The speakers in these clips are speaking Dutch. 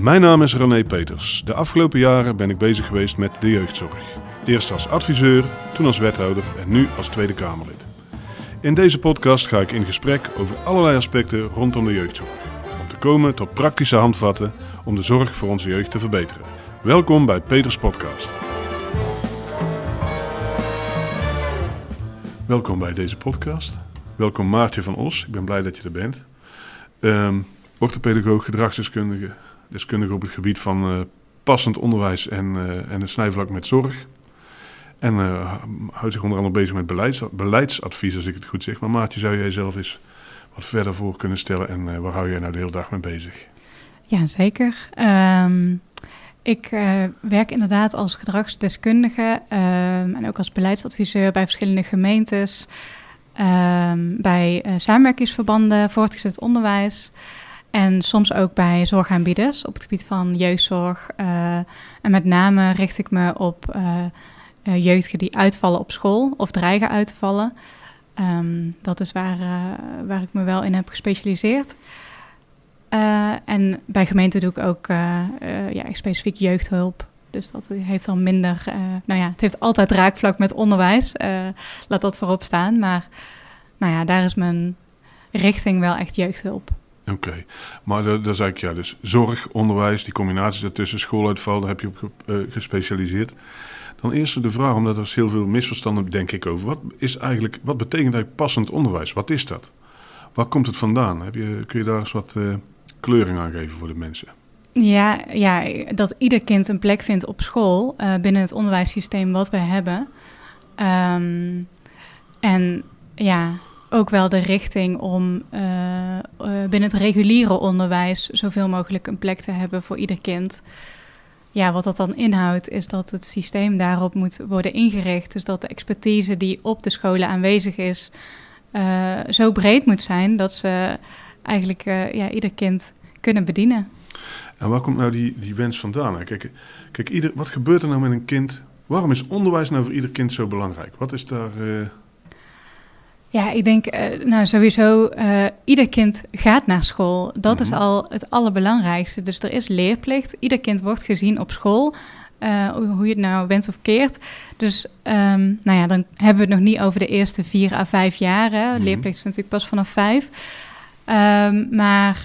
Mijn naam is René Peters. De afgelopen jaren ben ik bezig geweest met de jeugdzorg. Eerst als adviseur, toen als wethouder en nu als Tweede Kamerlid. In deze podcast ga ik in gesprek over allerlei aspecten rondom de jeugdzorg. Om te komen tot praktische handvatten om de zorg voor onze jeugd te verbeteren. Welkom bij Peters Podcast. Welkom bij deze podcast. Welkom Maartje van Os. Ik ben blij dat je er bent. Um, orthopedagoog, gedragsdeskundige, deskundige op het gebied van uh, passend onderwijs en, uh, en het snijvlak met zorg. En uh, houdt zich onder andere bezig met beleids, beleidsadvies, als ik het goed zeg. Maar Maartje, zou jij zelf eens wat verder voor kunnen stellen en waar hou jij nou de hele dag mee bezig? Ja, zeker. Um, ik werk inderdaad als gedragsdeskundige um, en ook als beleidsadviseur bij verschillende gemeentes. Um, bij samenwerkingsverbanden, voortgezet onderwijs. En soms ook bij zorgaanbieders op het gebied van jeugdzorg. Uh, en met name richt ik me op uh, jeugdigen die uitvallen op school of dreigen uit te vallen. Um, dat is waar, waar ik me wel in heb gespecialiseerd. en bij gemeenten doe ik ook ja, specifiek jeugdhulp. Dus dat heeft dan minder. nou ja, het heeft altijd raakvlak met onderwijs. laat dat voorop staan. Maar nou ja, daar is mijn richting wel echt jeugdhulp. Oké, maar dat, dat is eigenlijk ja, dus zorg, onderwijs, die combinatie daartussen, schooluitval, daar heb je op uh, gespecialiseerd. Dan eerst de vraag, omdat er heel veel misverstanden denk ik over. Wat, is eigenlijk, wat betekent eigenlijk passend onderwijs? Wat is dat? Waar komt het vandaan? Heb je, kun je daar eens wat uh, kleuring aan geven voor de mensen? Ja, ja, dat ieder kind een plek vindt op school uh, binnen het onderwijssysteem wat we hebben. Um, en ja, ook wel de richting om uh, uh, binnen het reguliere onderwijs zoveel mogelijk een plek te hebben voor ieder kind. Ja, wat dat dan inhoudt, is dat het systeem daarop moet worden ingericht. Dus dat de expertise die op de scholen aanwezig is, uh, zo breed moet zijn dat ze eigenlijk ja, ieder kind kunnen bedienen. En waar komt nou die, die wens vandaan? Kijk, kijk ieder, wat gebeurt er nou met een kind? Waarom is onderwijs nou voor ieder kind zo belangrijk? Wat is daar. Ja, ik denk, uh, nou sowieso, uh, ieder kind gaat naar school. Dat mm -hmm. is mhm. al het allerbelangrijkste. Dus er is leerplicht. Ieder kind wordt gezien op school, uh, hoe je het nou wenst of keert. Dus, um, nou ja, dan hebben we het nog niet over de eerste vier à vijf. Mm -hmm. Leerplicht is natuurlijk pas vanaf vijf. Um, maar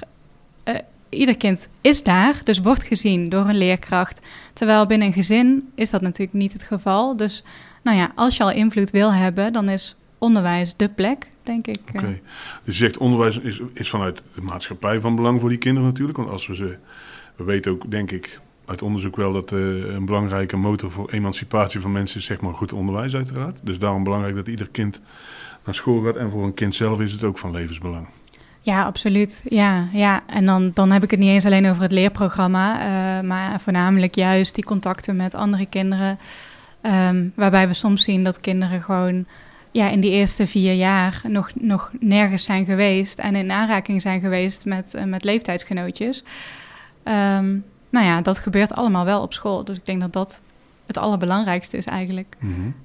ieder kind is daar, dus wordt gezien door een leerkracht. Terwijl binnen een gezin is dat natuurlijk niet het geval. Dus, nou ja, als je al invloed wil hebben, dan is onderwijs de plek, denk ik. Oké. Okay. Dus je zegt onderwijs is, is vanuit de maatschappij van belang voor die kinderen natuurlijk. Want als we ze. We weten ook, denk ik, uit onderzoek wel dat uh, een belangrijke motor voor emancipatie van mensen is, zeg maar, goed onderwijs, uiteraard. Dus daarom belangrijk dat ieder kind naar school gaat. En voor een kind zelf is het ook van levensbelang. Ja, absoluut. Ja, ja. En dan, dan heb ik het niet eens alleen over het leerprogramma, uh, maar voornamelijk juist die contacten met andere kinderen. Um, waarbij we soms zien dat kinderen gewoon ja, in die eerste vier jaar nog, nog nergens zijn geweest en in aanraking zijn geweest met, uh, met leeftijdsgenootjes. Um, nou ja, dat gebeurt allemaal wel op school. Dus ik denk dat dat het allerbelangrijkste is eigenlijk. -hmm.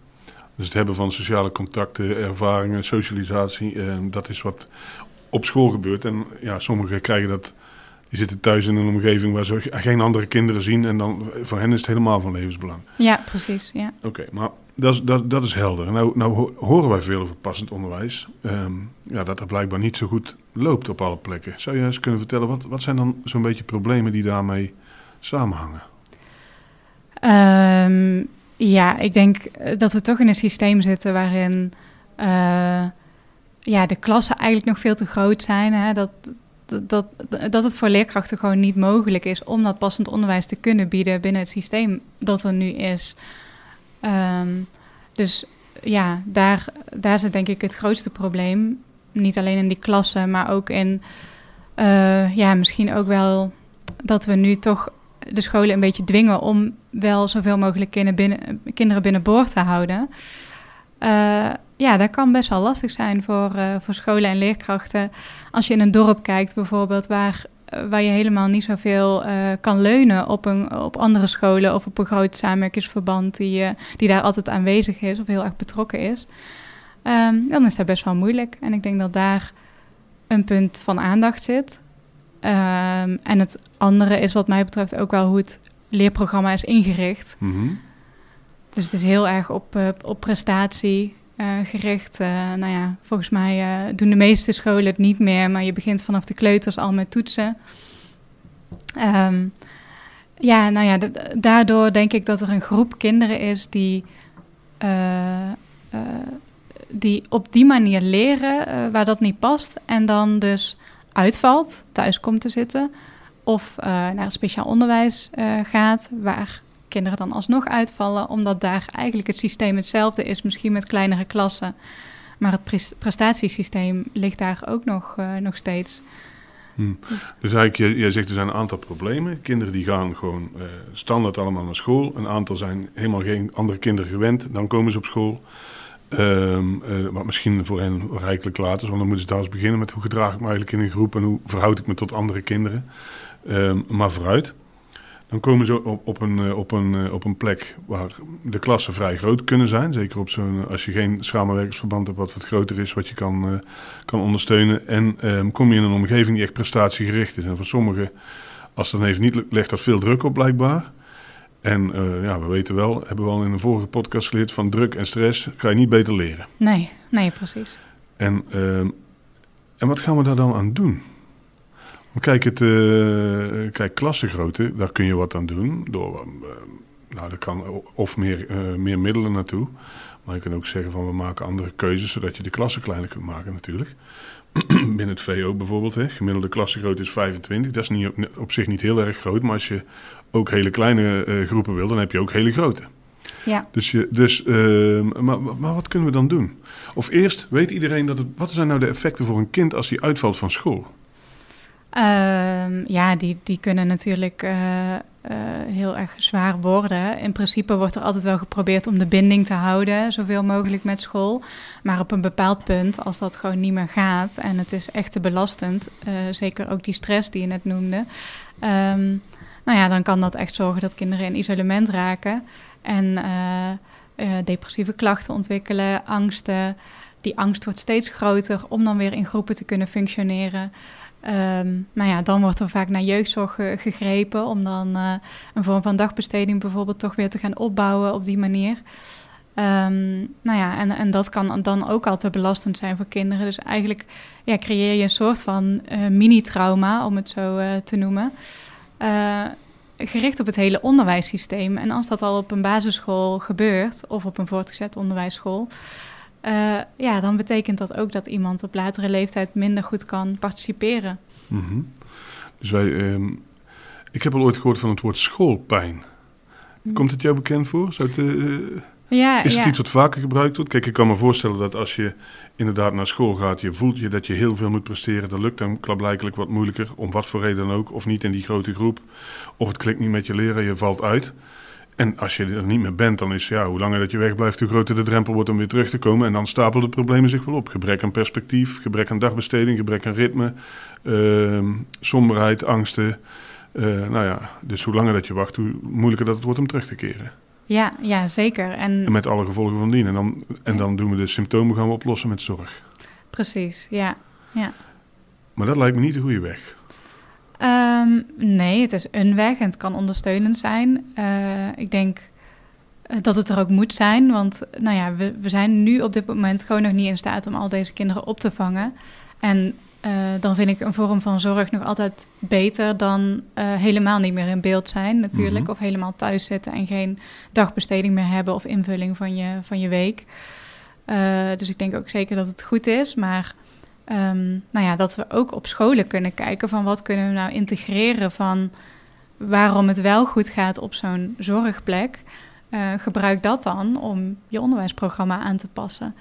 Dus het hebben van sociale contacten, ervaringen, socialisatie, uh, dat is wat op school gebeurt. En ja, sommigen krijgen dat, die zitten thuis in een omgeving waar ze geen andere kinderen zien. En dan voor hen is het helemaal van levensbelang. Ja, precies. Ja. Oké, okay, maar dat is, dat, dat is helder. Nou, nou horen wij veel over passend onderwijs. Um, ja, dat er blijkbaar niet zo goed loopt op alle plekken. Zou je eens kunnen vertellen, wat, wat zijn dan zo'n beetje problemen die daarmee samenhangen? Um, ja, ik denk dat we toch in een systeem zitten waarin uh, ja, de klassen eigenlijk nog veel te groot zijn. Hè? Dat, dat, dat, het voor leerkrachten gewoon niet mogelijk is om dat passend onderwijs te kunnen bieden binnen het systeem dat er nu is. Um, dus ja, daar, daar zit denk ik het grootste probleem. Niet alleen in die klassen, maar ook in, uh, ja, misschien ook wel dat we nu toch de scholen een beetje dwingen om wel zoveel mogelijk kinderen, binnen, kinderen binnenboord te houden. Uh, ja, dat kan best wel lastig zijn voor, uh, voor scholen en leerkrachten. Als je in een dorp kijkt bijvoorbeeld, waar eh, waar je helemaal niet zoveel uh, kan leunen op, een, op andere scholen of op een groot samenwerkingsverband die, uh, die daar altijd aanwezig is of heel erg betrokken is, um, dan is dat best wel moeilijk. En ik denk dat daar een punt van aandacht zit. Ehm, en het andere is wat mij betreft ook wel hoe het leerprogramma is ingericht. Mhm. Dus het is heel erg op, eh, op prestatie eh, gericht. Eh, nou ja, volgens mij eh, doen de meeste scholen het niet meer, maar je begint vanaf de kleuters al met toetsen. Ehm, ja, nou ja, daardoor denk ik dat er een groep kinderen is die, eh, eh, die op die manier leren eh, waar dat niet past. En dan dus uitvalt, thuis komt te zitten. Of eh, naar een speciaal onderwijs eh, gaat, waar kinderen dan alsnog uitvallen. Omdat daar eigenlijk het systeem hetzelfde is, misschien met kleinere klassen. Maar het pres- prestatiesysteem ligt daar ook nog, eh, nog steeds. Hm. Dus eigenlijk, jij, jij zegt er zijn een aantal problemen. Kinderen die gaan gewoon eh, standaard allemaal naar school. Een aantal zijn helemaal geen andere kinderen gewend. Dan komen ze op school. Eh, wat misschien voor hen rijkelijk laat is. Want dan moeten ze daar eens beginnen met hoe gedraag ik me eigenlijk in een groep. En hoe verhoud ik me tot andere kinderen. Ehm, maar vooruit. Dan komen ze op, op, een, eh, op, een, eh, op een plek waar de klassen vrij groot kunnen zijn. Zeker op zo'n, als je geen samenwerkingsverband hebt wat wat groter is, wat je kan, eh, kan ondersteunen. En ehm, kom je in een omgeving die echt prestatiegericht is. En voor sommigen, als dat even niet lukt, legt dat veel druk op blijkbaar. En ja, we weten wel, hebben we al in een vorige podcast geleerd, van druk en stress ga je niet beter leren. Nee, nee, precies. En, ehm, en wat gaan we daar dan aan doen? Kijk, het, eh, kijk, klassengrootte, daar kun je wat aan doen. Door, eh, nou, er kan of meer, eh, meer middelen naartoe. Maar je kunt ook zeggen van we maken andere keuzes, zodat je de klassen kleiner kunt maken natuurlijk. Binnen het VO bijvoorbeeld, hè, gemiddelde klassengrootte is 25. Dat is niet, op- zich niet heel erg groot, maar als je ook hele kleine groepen wil, dan heb je ook hele grote. Ja. Dus, je, dus ehm, maar, maar wat kunnen we dan doen? Of eerst, weet iedereen dat het... Wat zijn nou de effecten voor een kind als hij uitvalt van school? Ehm, ja, die, die kunnen natuurlijk eh, eh, heel erg zwaar worden. In principe wordt er altijd wel geprobeerd om de binding te houden, zoveel mogelijk met school. Maar op een bepaald punt, als dat gewoon niet meer gaat en het is echt te belastend, eh, zeker ook die stress die je net noemde, ehm, nou ja, dan kan dat echt zorgen dat kinderen in isolement raken en depressieve klachten ontwikkelen, angsten. Die angst wordt steeds groter om dan weer in groepen te kunnen functioneren. Ehm, nou ja, dan wordt er vaak naar jeugdzorg ge- gegrepen om dan eh, een vorm van dagbesteding bijvoorbeeld toch weer te gaan opbouwen op die manier. Ehm, nou ja, en, en dat kan dan ook al te belastend zijn voor kinderen. Dus eigenlijk ja, creëer je een soort van eh, mini-trauma, om het zo eh, te noemen. Gericht op het hele onderwijssysteem. En als dat al op een basisschool gebeurt, of op een voortgezet onderwijsschool, eh, ja, dan betekent dat ook dat iemand op latere leeftijd minder goed kan participeren. Mhm. Dus wij... ehm, ik heb al ooit gehoord van het woord schoolpijn. Komt het jou bekend voor? Zou het, eh, Ja, is het ja. iets wat vaker gebruikt wordt? Kijk, ik kan me voorstellen dat als je inderdaad naar school gaat... je voelt je dat je heel veel moet presteren. Dat lukt dan klaarblijkelijk wat moeilijker, om wat voor reden dan ook. Of niet in die grote groep. Of het klikt niet met je leren, je valt uit. En als je er niet meer bent, dan is ja, hoe langer dat je wegblijft... hoe groter de drempel wordt om weer terug te komen. En dan stapelen de problemen zich wel op. Gebrek aan perspectief, gebrek aan dagbesteding, gebrek aan ritme... ehm, somberheid, angsten... Eh, nou ja, dus hoe langer dat je wacht, hoe moeilijker dat het wordt om terug te keren. Ja, ja, zeker. En En met alle gevolgen van dien. En dan, en dan doen we de symptomen gaan we oplossen met zorg. precies, ja. ja. Maar dat lijkt me niet de goede weg. Ehm, nee, het is een weg en het kan ondersteunend zijn. Eh, ik denk eh, dat het er ook moet zijn, want nou ja, we, we zijn nu op dit moment gewoon nog niet in staat om al deze kinderen op te vangen. En eh, dan vind ik een vorm van zorg nog altijd beter dan helemaal niet meer in beeld zijn, natuurlijk. Mhm. Of helemaal thuis zitten en geen dagbesteding meer hebben of invulling van je, van je week. Dus ik denk ook zeker dat het goed is, maar Ehm, nou ja, dat we ook op scholen kunnen kijken van wat kunnen we nou integreren van waarom het wel goed gaat op zo'n zorgplek. Eh, gebruik dat dan om je onderwijsprogramma aan te passen.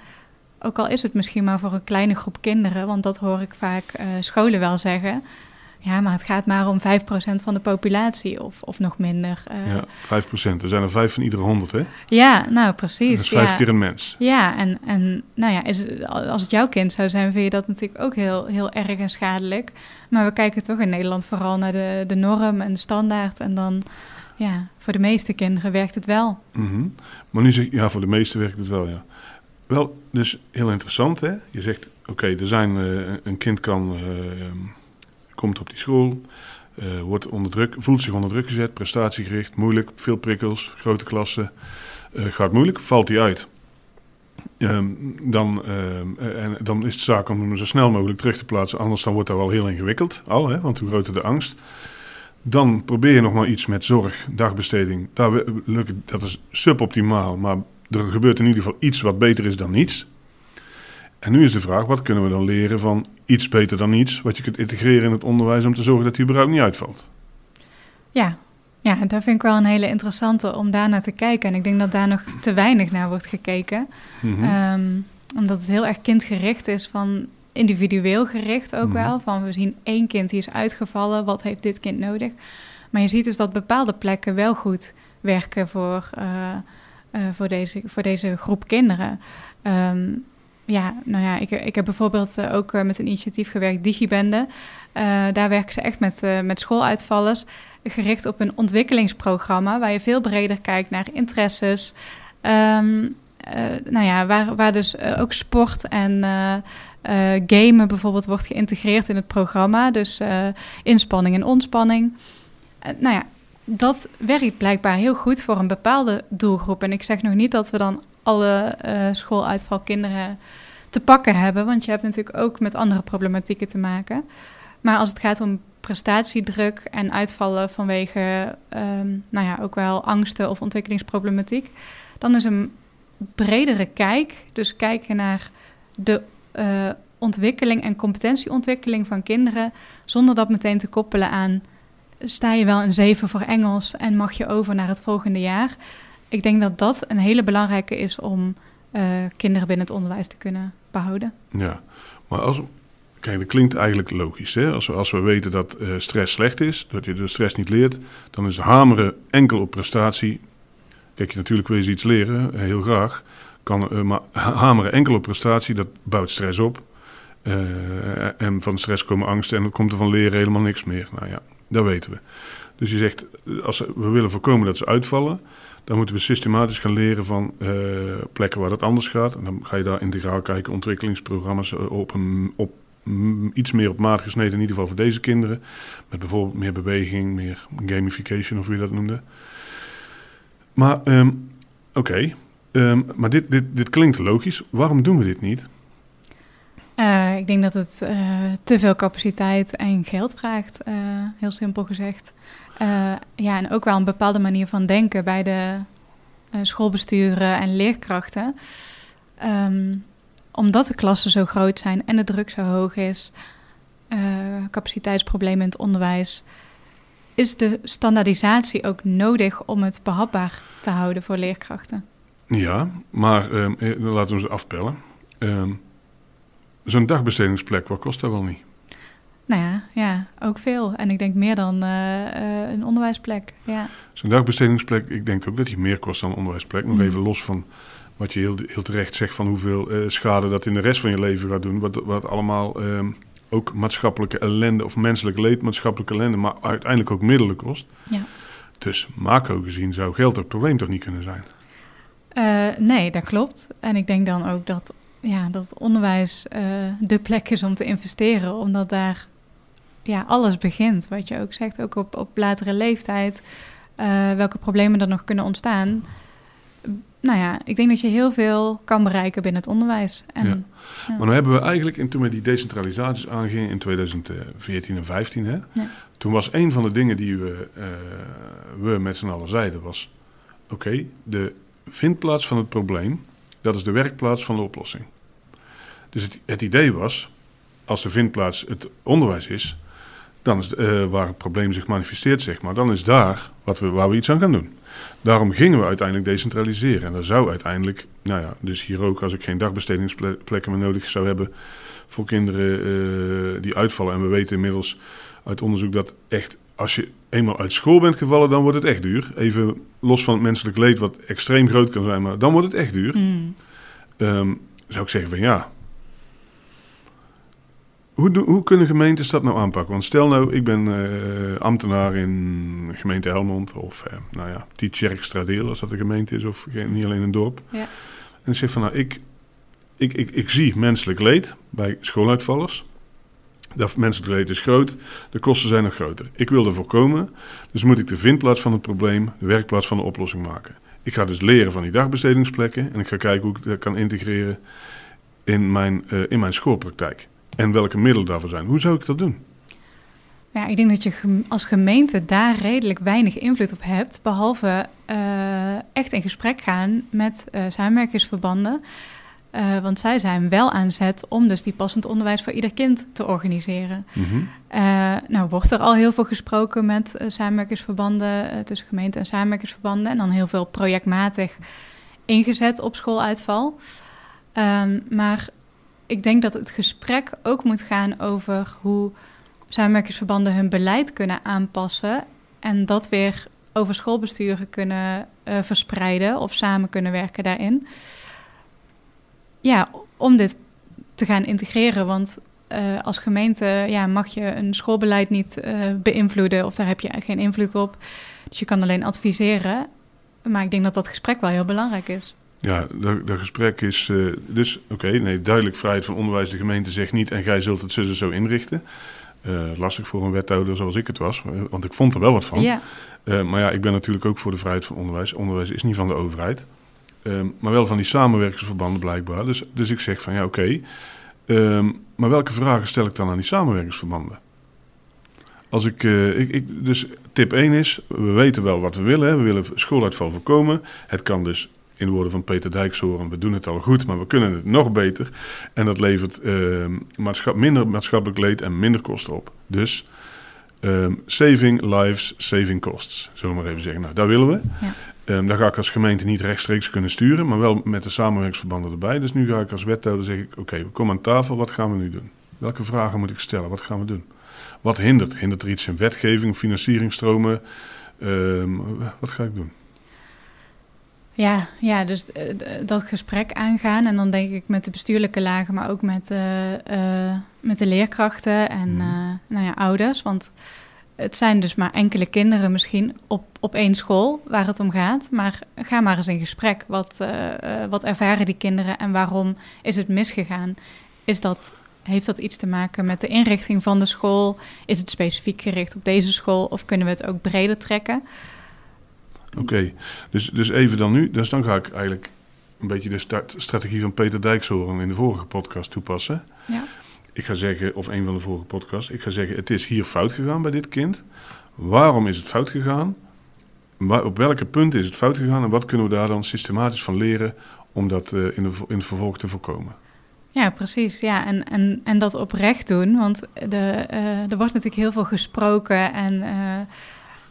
Ook al is het misschien maar voor een kleine groep kinderen, want dat hoor ik vaak eh, scholen wel zeggen. Ja, maar het gaat maar om 5% van de populatie of, of nog minder. Eh, Ja, 5%. Er zijn er vijf van iedere 100, hè? ja, nou Dat precies. is vijf ja. keer een mens. Ja, en, en nou ja, is, als het jouw kind zou zijn, vind je dat natuurlijk ook heel, heel erg en schadelijk. Maar we kijken toch in Nederland vooral naar de, de norm en de standaard. En dan, ja, voor de meeste kinderen werkt het wel. Mhm. Maar nu zeg je, ja, voor de meesten werkt het wel, ja. Wel, dus heel interessant, hè? Je zegt, oké, er zijn, eh, een kind kan, eh, komt op die school, eh, wordt onder druk, voelt zich onder druk gezet, prestatiegericht, moeilijk, veel prikkels, grote klassen. Eh, gaat moeilijk, valt hij uit. Ehm, dan, ehm, en dan is het zaak om hem zo snel mogelijk terug te plaatsen. Anders dan wordt dat wel heel ingewikkeld, al, hè, want hoe groter de angst. Dan probeer je nog maar iets met zorg, dagbesteding. Dat is suboptimaal, maar er gebeurt in ieder geval iets wat beter is dan niets. En nu is de vraag, wat kunnen we dan leren van iets beter dan niets... wat je kunt integreren in het onderwijs om te zorgen dat hij überhaupt niet uitvalt? Ja, ja, daar vind ik wel een hele interessante om daar naar te kijken. En ik denk dat daar nog te weinig naar wordt gekeken. Mhm. Ehm, omdat het heel erg kindgericht is van individueel gericht ook mhm. wel. Van we zien één kind die is uitgevallen, wat heeft dit kind nodig? Maar je ziet dus dat bepaalde plekken wel goed werken voor, uh, uh, voor, deze, voor deze groep kinderen. Um, ja, nou ja, ik, ik heb bijvoorbeeld uh, ook met een initiatief gewerkt, Digibende. daar werken ze echt met, met schooluitvallers gericht op een ontwikkelingsprogramma waar je veel breder kijkt naar interesses. Um, nou ja, waar, waar dus ook sport en gamen bijvoorbeeld wordt geïntegreerd in het programma. Dus inspanning en ontspanning. nou ja, dat werkt blijkbaar heel goed voor een bepaalde doelgroep. En ik zeg nog niet dat we dan alle schooluitvalkinderen te pakken hebben, want je hebt natuurlijk ook met andere problematieken te maken. Maar als het gaat om prestatiedruk en uitvallen vanwege, ehm, nou ja, ook wel angsten of ontwikkelingsproblematiek, dan is een bredere kijk, dus kijken naar de uh, ontwikkeling en competentieontwikkeling van kinderen, zonder dat meteen te koppelen aan sta je wel een 7 voor Engels en mag je over naar het volgende jaar. Ik denk dat dat een hele belangrijke is om uh, kinderen binnen het onderwijs te kunnen behouden. Ja, maar als, Kijk, dat klinkt eigenlijk logisch. Hè? Als, we, als we weten dat uh, stress slecht is, dat je de stress niet leert, dan is hameren enkel op prestatie. Kijk, je natuurlijk wil je iets leren, uh, heel graag. Kan, maar hameren enkel op prestatie, dat bouwt stress op. en van stress komen angsten en dan komt er van leren helemaal niks meer. Nou ja, dat weten we. Dus je zegt, als we willen voorkomen dat ze uitvallen, dan moeten we systematisch gaan leren van plekken waar dat anders gaat. En dan ga je daar integraal kijken, ontwikkelingsprogramma's op, een, op iets meer op maat gesneden, in ieder geval voor deze kinderen. Met bijvoorbeeld meer beweging, meer gamification of hoe je dat noemde. Maar ehm, oké, ehm, maar dit, dit, dit klinkt logisch. Waarom doen we dit niet? Uh, ik denk dat het te veel capaciteit en geld vraagt, heel simpel gezegd. Ja, en ook wel een bepaalde manier van denken bij de schoolbesturen en leerkrachten. Um, omdat de klassen zo groot zijn en de druk zo hoog is, uh, capaciteitsproblemen in het onderwijs, is de standaardisatie ook nodig om het behapbaar te houden voor leerkrachten. Ja, maar uh, laten we ze afpellen. Uh, Zo'n dagbestedingsplek, wat kost dat wel niet? Nou ja, ja, ook veel. En ik denk meer dan uh, een onderwijsplek. Ja. Zo'n dagbestedingsplek, ik denk ook dat die meer kost dan een onderwijsplek. Nog mm. even los van wat je heel, heel terecht zegt van hoeveel uh, schade dat in de rest van je leven gaat doen. Wat, wat allemaal uh, ook maatschappelijke ellende of menselijk leed, maatschappelijke ellende, maar uiteindelijk ook middelen kost. Ja. Dus macro gezien zou geld het probleem toch niet kunnen zijn? Uh, nee, dat klopt. En ik denk dan ook dat, ja, dat onderwijs de plek is om te investeren, omdat daar ja, alles begint. Wat je ook zegt, ook op, op latere leeftijd, welke problemen er nog kunnen ontstaan nou ja, ik denk dat je heel veel kan bereiken binnen het onderwijs. En, ja. Maar nu hebben we eigenlijk, in, toen we die decentralisaties aangingen in 2014 en 15, hè, ja. toen was een van de dingen die we, uh, we met z'n allen zeiden, was oké, de vindplaats van het probleem, dat is de werkplaats van de oplossing. Dus het, het idee was, als de vindplaats het onderwijs is, dan is uh, waar het probleem zich manifesteert, zeg maar, dan is daar wat we, waar we iets aan gaan doen. Daarom gingen we uiteindelijk decentraliseren. En dat zou uiteindelijk, nou ja, dus hier ook als ik geen dagbestedingsplekken meer nodig zou hebben voor kinderen uh, die uitvallen. En we weten inmiddels uit onderzoek dat echt, als je eenmaal uit school bent gevallen, dan wordt het echt duur. Even los van het menselijk leed, wat extreem groot kan zijn, maar dan wordt het echt duur. Mm. Um, zou ik zeggen van ja, hoe, hoe, kunnen gemeentes dat nou aanpakken? Want stel nou, ik ben uh, ambtenaar in gemeente Helmond of uh, nou ja, Tietjerkstradeel, als dat een gemeente is of niet alleen een dorp. Ja. En ik zeg van nou, ik, ik, ik, ik zie menselijk leed bij schooluitvallers. Dat menselijk leed is groot, de kosten zijn nog groter. Ik wil er voorkomen, dus moet ik de vindplaats van het probleem, de werkplaats van de oplossing maken. Ik ga dus leren van die dagbestedingsplekken en ik ga kijken hoe ik dat kan integreren in mijn, uh, in mijn schoolpraktijk. En welke middelen daarvoor zijn. Hoe zou ik dat doen? Ja, ik denk dat je als gemeente daar redelijk weinig invloed op hebt, behalve uh, echt in gesprek gaan met uh, samenwerkingsverbanden. Uh, want zij zijn wel aan zet om dus die passend onderwijs voor ieder kind te organiseren. Mm -hmm. nou wordt er al heel veel gesproken met samenwerkingsverbanden, tussen gemeenten en samenwerkingsverbanden. En dan heel veel projectmatig ingezet op schooluitval. Um, maar ik denk dat het gesprek ook moet gaan over hoe samenwerkingsverbanden hun beleid kunnen aanpassen en dat weer over schoolbesturen kunnen uh, verspreiden of samen kunnen werken daarin. Ja, om dit te gaan integreren, want uh, als gemeente ja, mag je een schoolbeleid niet uh, beïnvloeden of daar heb je geen invloed op. Dus je kan alleen adviseren. Maar ik denk dat dat gesprek wel heel belangrijk is. Ja, dat, dat gesprek is uh, dus, oké, okay, nee, duidelijk vrijheid van onderwijs. De gemeente zegt niet en gij zult het zo, zo inrichten. Uh, lastig voor een wethouder zoals ik het was, want ik vond er wel wat van. Ja. Uh, maar ja, ik ben natuurlijk ook voor de vrijheid van onderwijs. Onderwijs is niet van de overheid, uh, maar wel van die samenwerkingsverbanden blijkbaar. Dus, dus ik zeg van ja, oké, okay, ehm, maar welke vragen stel ik dan aan die samenwerkingsverbanden? Als ik, ik, ik, dus tip 1 is, we weten wel wat we willen. Hè. We willen schooluitval voorkomen. Het kan dus in de woorden van Peter Dijkshoorn, we doen het al goed, maar we kunnen het nog beter. En dat levert uh, maatschap, minder maatschappelijk leed en minder kosten op. Dus um, saving lives, saving costs, zullen we maar even zeggen. Nou, daar willen we. Ja. Um, daar ga ik als gemeente niet rechtstreeks kunnen sturen, maar wel met de samenwerkingsverbanden erbij. Dus nu ga ik als wethouder zeg ik, oké, okay, we komen aan tafel, wat gaan we nu doen? Welke vragen moet ik stellen? Wat gaan we doen? Wat hindert? Hindert er iets in wetgeving, financieringstromen? Um, wat ga ik doen? Ja, ja dus uh, dat gesprek aangaan. En dan denk ik met de bestuurlijke lagen, maar ook met, uh, uh, met de leerkrachten en mm. nou ja, ouders. Want het zijn dus maar enkele kinderen misschien op, op één school waar het om gaat. Maar ga maar eens in gesprek. Wat, wat ervaren die kinderen en waarom is het misgegaan? Is dat, heeft dat iets te maken met de inrichting van de school? Is het specifiek gericht op deze school of kunnen we het ook breder trekken? Oké, okay. dus, dus even dan nu. Dus dan ga ik eigenlijk een beetje de start, strategie van Peter Dijkshoorn in de vorige podcast toepassen. Ja. Ik ga zeggen, of een van de vorige podcasts, ik ga zeggen: het is hier fout gegaan bij dit kind. Waarom is het fout gegaan? Waar, op welke punten is het fout gegaan en wat kunnen we daar dan systematisch van leren om dat uh, in, de, in het vervolg te voorkomen? Ja, precies. Ja, en, en, en dat oprecht doen. Want de, uh, er wordt natuurlijk heel veel gesproken en uh,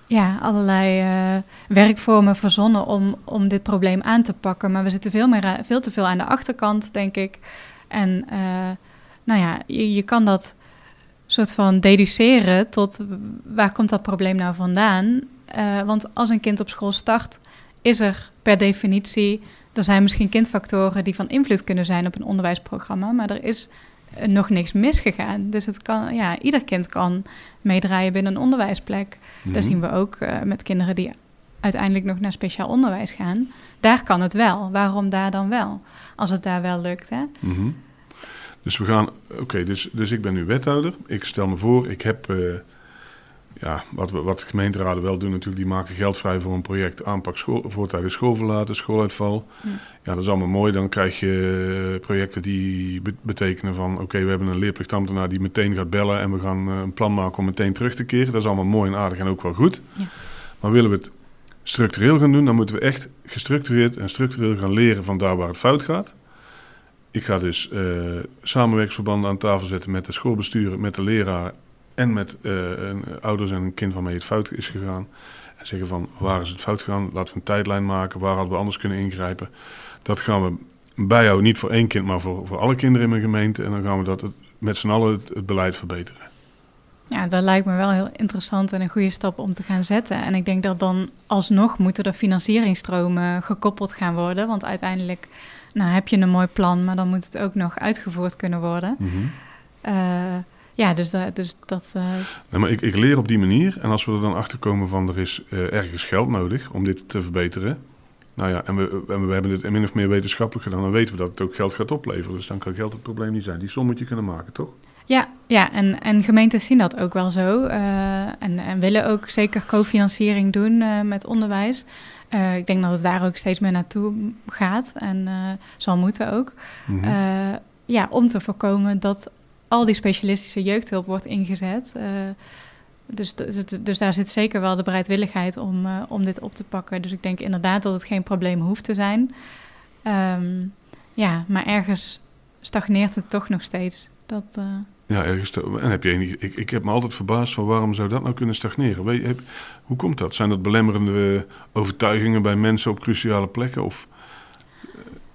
ja, allerlei uh, werkvormen verzonnen om, om dit probleem aan te pakken. Maar we zitten veel, meer, veel te veel aan de achterkant, denk ik. En uh, nou ja, je, je kan dat soort van deduceren tot waar komt dat probleem nou vandaan. Want als een kind op school start, is er per definitie... Er zijn misschien kindfactoren die van invloed kunnen zijn op een onderwijsprogramma... maar er is nog niks misgegaan. Dus het kan, ja, ieder kind kan meedraaien binnen een onderwijsplek. Mm-hmm. Dat zien we ook uh, met kinderen die uiteindelijk nog naar speciaal onderwijs gaan. Daar kan het wel. Waarom daar dan wel? Als het daar wel lukt, hè? Mm-hmm. Dus we gaan... Oké, dus, dus ik ben nu wethouder. Ik stel me voor, ik heb... Uh, ja, wat, we, wat gemeenteraden wel doen natuurlijk, die maken geld vrij voor een project aanpak school, voortijdig schoolverlaten, schooluitval. Ja. ja. dat is allemaal mooi. Dan krijg je eh, projecten die be betekenen van oké, okay, we hebben een leerplichtambtenaar die meteen gaat bellen en we gaan uh, een plan maken om meteen terug te keren. Dat is allemaal mooi en aardig en ook wel goed. Ja. Maar willen we het structureel gaan doen, dan moeten we echt gestructureerd en structureel gaan leren van daar waar het fout gaat. Ik ga dus uh, samenwerksverbanden aan tafel zetten met de schoolbesturen, met de leraar en met uh, een, ouders en een kind waarmee het fout is gegaan. En zeggen van waar is het fout gegaan? Laten we een tijdlijn maken. Waar hadden we anders kunnen ingrijpen? Dat gaan we bijhouden, niet voor één kind, maar voor, voor alle kinderen in mijn gemeente. En dan gaan we dat met z'n allen het, het, beleid verbeteren. Ja, dat lijkt me wel heel interessant en een goede stap om te gaan zetten. En ik denk dat dan alsnog moeten er financieringstromen gekoppeld gaan worden. Want uiteindelijk nou, heb je een mooi plan, maar dan moet het ook nog uitgevoerd kunnen worden. Mm -hmm. uh, ja, dus, dat. Dus dat uh... nee, maar ik, ik leer op die manier. En als we er dan achter komen van er is uh, ergens geld nodig om dit te verbeteren. Nou ja, en we, en we hebben dit min of meer wetenschappelijk gedaan. Dan weten we dat het ook geld gaat opleveren. Dus dan kan geld het probleem niet zijn. Die som moet je kunnen maken, toch? Ja, ja en, en gemeentes zien dat ook wel zo. eh, en, en willen ook zeker cofinanciering doen eh, met onderwijs. Eh, ik denk dat het daar ook steeds meer naartoe gaat en eh, zal moeten ook. Mhm. Eh, ja, om te voorkomen dat al die specialistische jeugdhulp wordt ingezet. Eh, dus, dus, dus daar zit zeker wel de bereidwilligheid om, eh, om dit op te pakken. Dus ik denk inderdaad dat het geen probleem hoeft te zijn. Ehm, ja, maar ergens stagneert het toch nog steeds. Dat, eh, Ja, ergens. en heb je enig, ik, ik heb me altijd verbaasd van waarom zou dat nou kunnen stagneren? Weet, heb- hoe komt dat? Zijn dat belemmerende overtuigingen bij mensen op cruciale plekken? Of,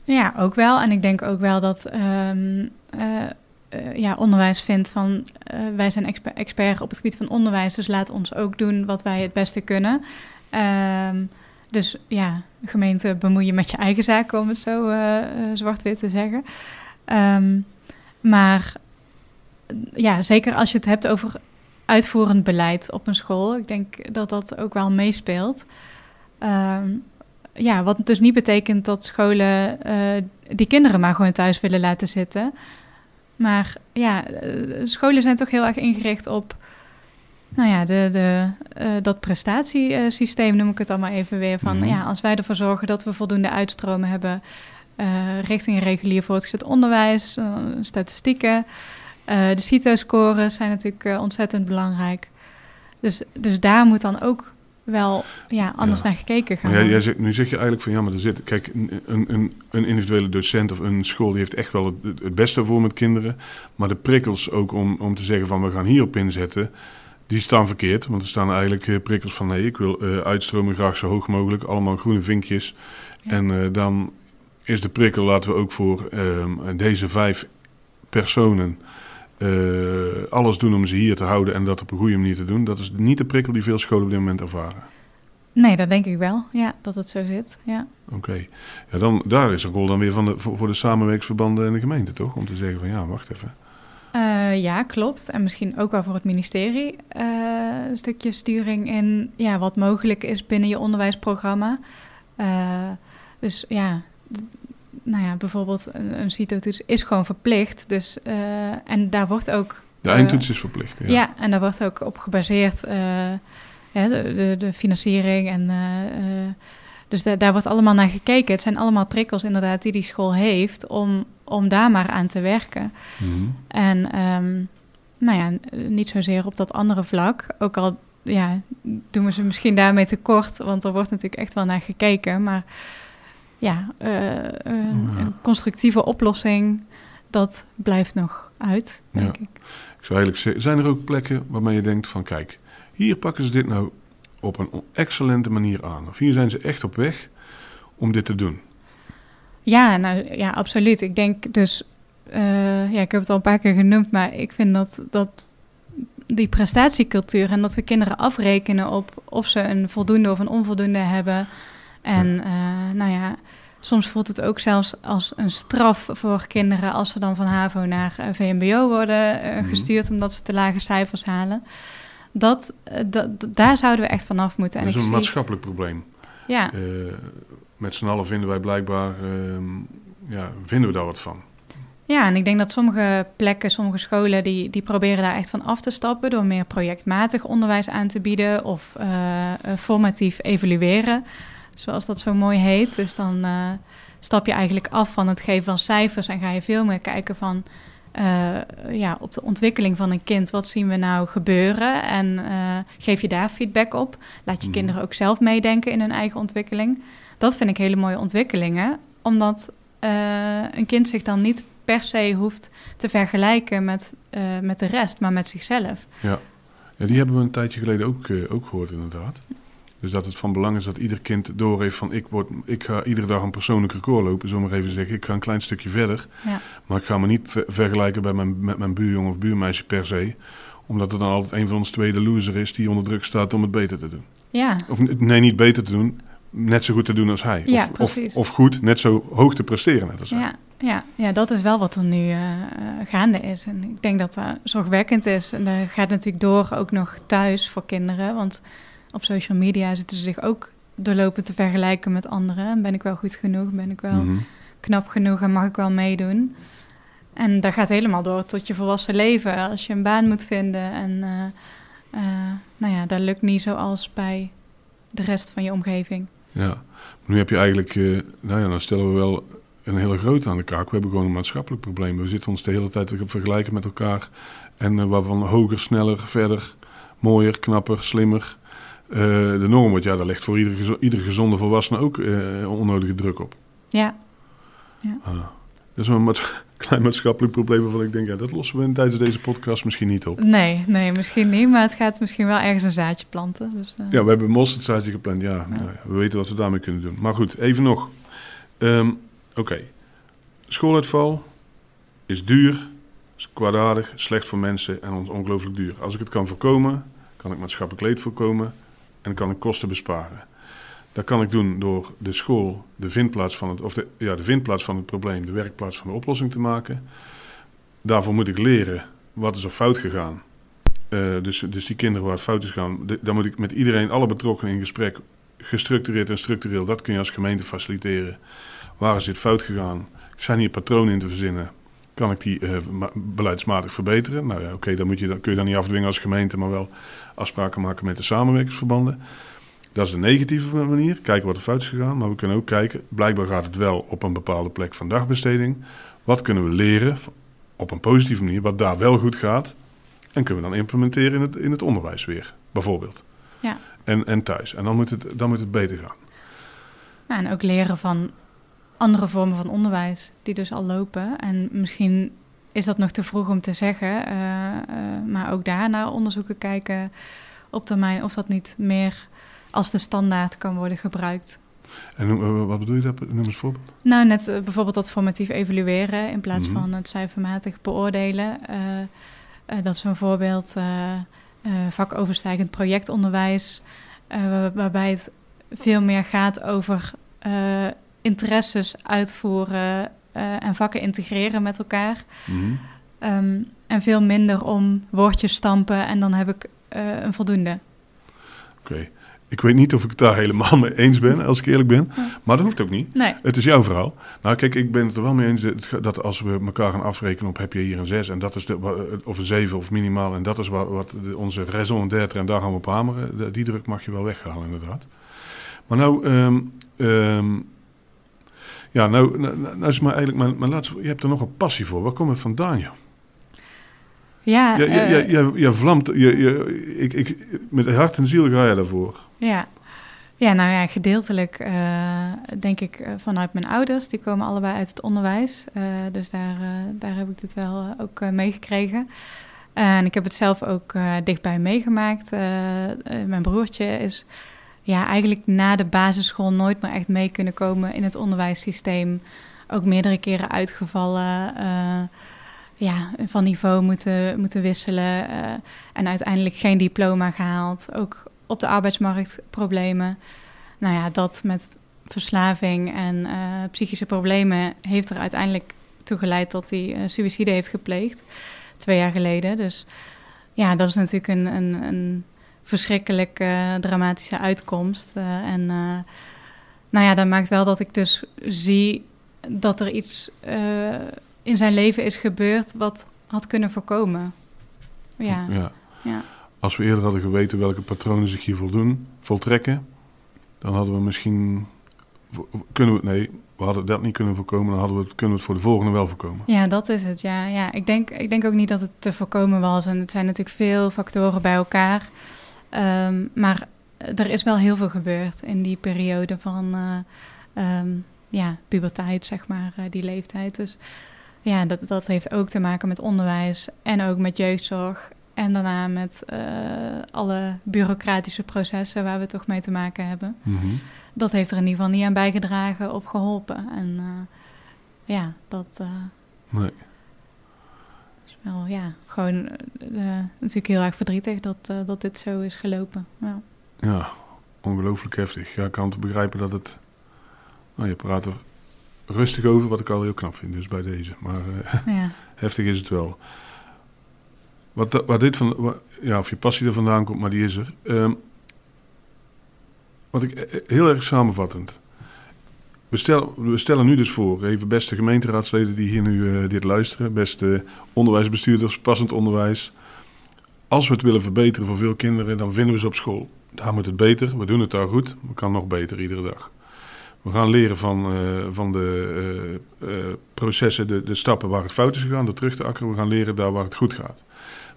Ja, ook wel. En ik denk ook wel dat ehm, eh, eh, ja, onderwijs vindt van eh, wij zijn exper- expert op het gebied van onderwijs, dus laat ons ook doen wat wij het beste kunnen. Ehm, dus ja, gemeente bemoei je met je eigen zaken, om het zo eh, zwart-wit te zeggen. Ehm, maar ja, zeker als je het hebt over uitvoerend beleid op een school, ik denk dat dat ook wel meespeelt. Ehm, ja, wat dus niet betekent dat scholen die kinderen maar gewoon thuis willen laten zitten. Maar ja, eh, scholen zijn toch heel erg ingericht op nou ja, de, de, eh, dat prestatiesysteem, noem ik het allemaal even weer. Van Mhm. ja, als wij ervoor zorgen dat we voldoende uitstromen hebben eh, richting een regulier voortgezet onderwijs, statistieken. de CITO-scores zijn natuurlijk ontzettend belangrijk. Dus, dus daar moet dan ook wel ja, anders Ja. naar gekeken gaan maar jij, nu zeg je eigenlijk van ja, maar er zit. Kijk, een, een, een individuele docent of een school die heeft echt wel het, het beste voor met kinderen. Maar de prikkels ook om, om te zeggen van we gaan hierop inzetten. Die staan verkeerd, want er staan eigenlijk eh, prikkels van nee, ik wil eh, uitstromen graag zo hoog mogelijk, allemaal groene vinkjes. Ja. En eh, dan is de prikkel, laten we ook voor ehm, deze vijf personen eh, alles doen om ze hier te houden en dat op een goede manier te doen. Dat is niet de prikkel die veel scholen op dit moment ervaren. Nee, dat denk ik wel. Ja, dat het zo zit. Ja. Oké, ja, dan, daar is een rol dan weer van de, voor, voor de samenwerksverbanden en de gemeente, toch? Om te zeggen van ja, wacht even. Eh, ja, klopt. En misschien ook wel voor het ministerie eh, een stukje sturing in ja, wat mogelijk is binnen je onderwijsprogramma. Dus ja, nou ja, bijvoorbeeld een, een CITO-toets is gewoon verplicht. Dus, eh, en daar wordt ook... De eh, eindtoets is verplicht. Ja. Ja. en daar wordt ook op gebaseerd eh, ja, de, de, de financiering. En, dus da- daar wordt allemaal naar gekeken. Het zijn allemaal prikkels inderdaad die die school heeft om, om daar maar aan te werken. Mhm. En ehm, nou ja, niet zozeer op dat andere vlak. Ook al ja, doen we ze misschien daarmee tekort, want er wordt natuurlijk echt wel naar gekeken. Maar ja, eh, eh, Ja. een constructieve oplossing, dat blijft nog uit, denk ik. Ik zou eigenlijk zeggen, zijn er ook plekken waarmee je denkt van kijk, hier pakken ze dit nou op een excellente manier aan. Of hier zijn ze echt op weg om dit te doen. Ja, nou ja, absoluut. Ik denk dus, eh, ja, ik heb het al een paar keer genoemd, maar ik vind dat, dat die prestatiecultuur en dat we kinderen afrekenen op of ze een voldoende of een onvoldoende hebben. En nou ja, soms voelt het ook zelfs als een straf voor kinderen als ze dan van HAVO naar eh, VMBO worden eh, Mhm. gestuurd omdat ze te lage cijfers halen. Dat, eh, dat, daar zouden we echt vanaf moeten. En dat is een zie, maatschappelijk probleem. ja, met z'n allen vinden wij blijkbaar, ehm, ja, vinden we daar wat van. Ja, en ik denk dat sommige plekken, sommige scholen, die, die proberen daar echt van af te stappen door meer projectmatig onderwijs aan te bieden of formatief evalueren, zoals dat zo mooi heet. Dus dan eh, stap je eigenlijk af van het geven van cijfers en ga je veel meer kijken van eh, ja, op de ontwikkeling van een kind. Wat zien we nou gebeuren? En eh, geef je daar feedback op. Laat je Mhm. kinderen ook zelf meedenken in hun eigen ontwikkeling. Dat vind ik hele mooie ontwikkelingen, omdat een kind zich dan niet per se hoeft te vergelijken met, met de rest, maar met zichzelf. Ja. ja, die hebben we een tijdje geleden ook, ook gehoord inderdaad. Dus dat het van belang is dat ieder kind doorheeft van ik, word, ik ga iedere dag een persoonlijk record lopen. We maar even zeggen, ik ga een klein stukje verder. Ja. Maar ik ga me niet ver- vergelijken bij mijn, met mijn buurjongen of buurmeisje per se. Omdat er dan altijd een van ons twee de loser is die onder druk staat om het beter te doen. Ja, Of nee, niet beter te doen, net zo goed te doen als hij. Ja, of, of, goed, net zo hoog te presteren net als hij. ja, ja, ja, dat is wel wat er nu eh, gaande is. En ik denk dat dat zorgwekkend is. En dat gaat natuurlijk door ook nog thuis voor kinderen. Want op social media zitten ze zich ook doorlopen te vergelijken met anderen. En ben ik wel goed genoeg? Ben ik wel Mhm. knap genoeg en mag ik wel meedoen? En dat gaat helemaal door tot je volwassen leven. Als je een baan moet vinden. En eh, eh, nou ja, dat lukt niet zoals bij de rest van je omgeving. Ja, maar nu heb je eigenlijk, eh, nou ja, dan stellen we wel een hele grote aan de kaak. We hebben gewoon een maatschappelijk probleem. We zitten ons de hele tijd te vergelijken met elkaar. En waarvan hoger, sneller, verder, mooier, knapper, slimmer. Uh, de norm wordt, ja, daar ligt voor iedere, iedere gezonde volwassene ook uh, onnodige druk op. Ja. ja. Ah, dat is een maats klein maatschappelijk probleem waarvan ik denk, ja, dat lossen we tijdens deze podcast misschien niet op. Nee, nee, misschien niet, maar het gaat misschien wel ergens een zaadje planten. Dus, uh... Ja, we hebben mosterd zaadje geplant, ja, ja. Nou, we weten wat we daarmee kunnen doen. Maar goed, even nog. Um, Oké, okay. schooluitval is duur, is kwaadaardig, slecht voor mensen en ons ongelooflijk duur. Als ik het kan voorkomen, kan ik maatschappelijk leed voorkomen en kan ik kosten besparen. Dat kan ik doen door de school de vindplaats van het, of de, ja, de vindplaats van het probleem, de werkplaats van de oplossing te maken. Daarvoor moet ik leren wat is er fout gegaan. Uh, dus, dus die kinderen waar het fout is gegaan, daar moet ik met iedereen, alle betrokkenen in gesprek, gestructureerd en structureel, dat kun je als gemeente faciliteren. Waar is dit fout gegaan? Zijn hier patronen in te verzinnen? Kan ik die uh, beleidsmatig verbeteren? Nou ja, oké, okay, dan, moet je, dan kun je dan niet afdwingen als gemeente, maar wel afspraken maken met de samenwerkingsverbanden. Dat is de negatieve manier, kijken wat er fout is gegaan. Maar we kunnen ook kijken, blijkbaar gaat het wel op een bepaalde plek van dagbesteding. Wat kunnen we leren op een positieve manier, wat daar wel goed gaat. En kunnen we dan implementeren in het, in het onderwijs weer, bijvoorbeeld. Ja. En, en thuis. En dan moet, het, dan moet het beter gaan. Ja, en ook leren van andere vormen van onderwijs die dus al lopen. En misschien is dat nog te vroeg om te zeggen, uh, uh, maar ook daar naar onderzoeken kijken op termijn of dat niet meer als de standaard kan worden gebruikt. En noem, wat bedoel je daar? Noem eens voorbeeld. Nou, net bijvoorbeeld dat formatief evalueren in plaats mm -hmm. van het cijfermatig beoordelen. dat is een voorbeeld vakoverstijgend projectonderwijs, waarbij het veel meer gaat over interesses uitvoeren uh, en vakken integreren met elkaar. Mm -hmm. um, en veel minder om woordjes stampen en dan heb ik uh, een voldoende. Oké. Okay. Ik weet niet of ik het daar helemaal mee eens ben, als ik eerlijk ben. Maar dat hoeft ook niet. Nee. Het is jouw verhaal. Nou, kijk, ik ben het er wel mee eens dat als we elkaar gaan afrekenen op heb je hier een 6 en dat is de, of een 7 of minimaal en dat is wat, wat onze raison d'être en daar gaan we op hameren. Die druk mag je wel weghalen, inderdaad. Maar nou, um, um, ja, nou, nou, nou is maar eigenlijk mijn, mijn laatste. Je hebt er nog een passie voor. Waar komt het vandaan, joh? Ja, je, uh, je, je, je, vlamt. Je, je, ik, ik, met hart en ziel ga je daarvoor. Ja. Ja, nou ja, gedeeltelijk uh, denk ik vanuit mijn ouders. Die komen allebei uit het onderwijs. Dus daar, daar heb ik dit wel ook meegekregen. en ik heb het zelf ook dichtbij meegemaakt. mijn broertje is ja, eigenlijk na de basisschool nooit meer echt mee kunnen komen in het onderwijssysteem. Ook meerdere keren uitgevallen. Uh, ja, van niveau moeten, moeten wisselen. Uh, en uiteindelijk geen diploma gehaald. Ook op de arbeidsmarkt problemen. Nou ja, dat met verslaving en uh, psychische problemen heeft er uiteindelijk toe geleid dat hij suïcide heeft gepleegd. Twee jaar geleden. Dus ja, dat is natuurlijk een, een, een verschrikkelijk uh, dramatische uitkomst. Uh, en uh, nou ja, dat maakt wel dat ik dus zie dat er iets in zijn leven is gebeurd wat had kunnen voorkomen. Ja. ja. ja. Als we eerder hadden geweten welke patronen zich hier voldoen, voltrekken, dan hadden we misschien. Kunnen we, nee, we hadden dat niet kunnen voorkomen, dan hadden we het, kunnen we het voor de volgende wel voorkomen. Ja, dat is het. Ja, ja. Ik, denk, ik denk ook niet dat het te voorkomen was. En het zijn natuurlijk veel factoren bij elkaar. Um, maar er is wel heel veel gebeurd in die periode van uh, um, ja, puberteit, zeg maar, uh, die leeftijd. Dus ja, dat, dat heeft ook te maken met onderwijs en ook met jeugdzorg. En daarna met uh, alle bureaucratische processen waar we toch mee te maken hebben. Mm -hmm. Dat heeft er in ieder geval niet aan bijgedragen of geholpen. En ja, dat. nee wel, ja, gewoon uh, natuurlijk heel erg verdrietig dat, uh, dat dit zo is gelopen. Ja, ja ongelooflijk heftig. Ja, ik kan te begrijpen dat het... Nou, je praat er rustig over, wat ik al heel knap vind, dus bij deze. Maar uh, ja. heftig is het wel. Wat, wat dit van... Wat, ja, of je passie er vandaan komt, maar die is er. Um, wat ik heel erg samenvattend... we, stellen, nu dus voor, even beste gemeenteraadsleden die hier nu uh, dit luisteren, beste onderwijsbestuurders, passend onderwijs. Als we het willen verbeteren voor veel kinderen, dan vinden we ze op school. Daar moet het beter, we doen het daar goed, we kan nog beter iedere dag. We gaan leren van, uh, van de uh, processen, de, de stappen waar het fout is gegaan, door terug te akkeren. We gaan leren daar waar het goed gaat.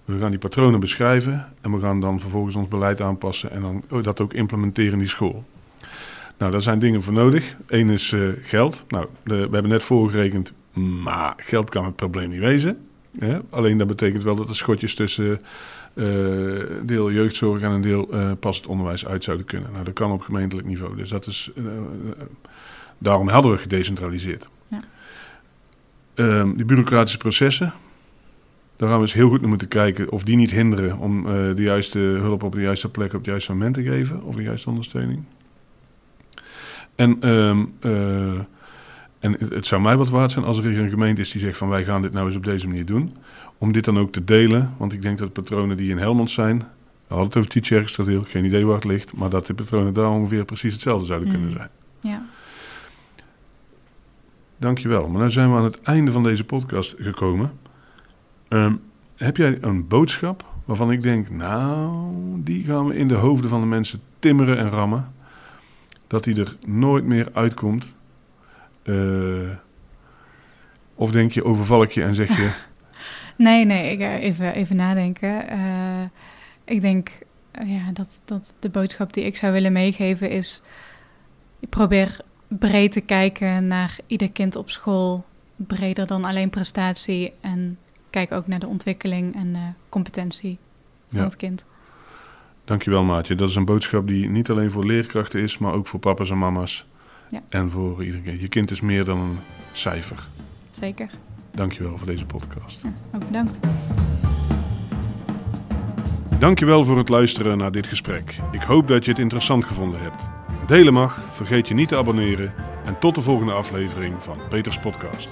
We gaan die patronen beschrijven en we gaan dan vervolgens ons beleid aanpassen en dan oh, dat ook implementeren in die school. Nou, daar zijn dingen voor nodig. Eén is uh, geld. Nou, de, we hebben net voorgerekend, maar geld kan het probleem niet wezen. Hè? Alleen dat betekent wel dat er schotjes tussen uh, deel jeugdzorg en een deel uh, passend onderwijs uit zouden kunnen. Nou, dat kan op gemeentelijk niveau. Dus dat is, daarom hadden we gedecentraliseerd. Ja. Um, die bureaucratische processen, daar gaan we eens heel goed naar moeten kijken of die niet hinderen om de juiste hulp op de juiste plek op het juiste moment te geven, of de juiste ondersteuning. En, um, uh, en het zou mij wat waard zijn als er een gemeente is die zegt van wij gaan dit nou eens op deze manier doen. Om dit dan ook te delen, want ik denk dat de patronen die in Helmond zijn, we hadden het over Tietjerkstradeel, geen idee waar het ligt, maar dat de patronen daar ongeveer precies hetzelfde zouden kunnen Mm. zijn. Ja. Dankjewel. Maar nu zijn we aan het einde van deze podcast gekomen. Um, heb jij een boodschap waarvan ik denk, nou, die gaan we in de hoofden van de mensen timmeren en rammen, dat die er nooit meer uitkomt? Uh, of denk je, overval ik je en zeg je... nee, nee, ik ga even, even nadenken. Uh, ik denk ja, dat, dat de boodschap die ik zou willen meegeven is... Ik probeer breed te kijken naar ieder kind op school. Breder dan alleen prestatie en kijk ook naar de ontwikkeling en de competentie van Ja. het kind. Dankjewel Maatje. Dat is een boodschap die niet alleen voor leerkrachten is, maar ook voor papa's en mama's. Ja. En voor iedereen. Je kind is meer dan een cijfer. Zeker. Dankjewel voor deze podcast. Ja, ook bedankt. Dankjewel voor het luisteren naar dit gesprek. Ik hoop dat je het interessant gevonden hebt. Delen mag, vergeet je niet te abonneren en tot de volgende aflevering van Peters Podcast.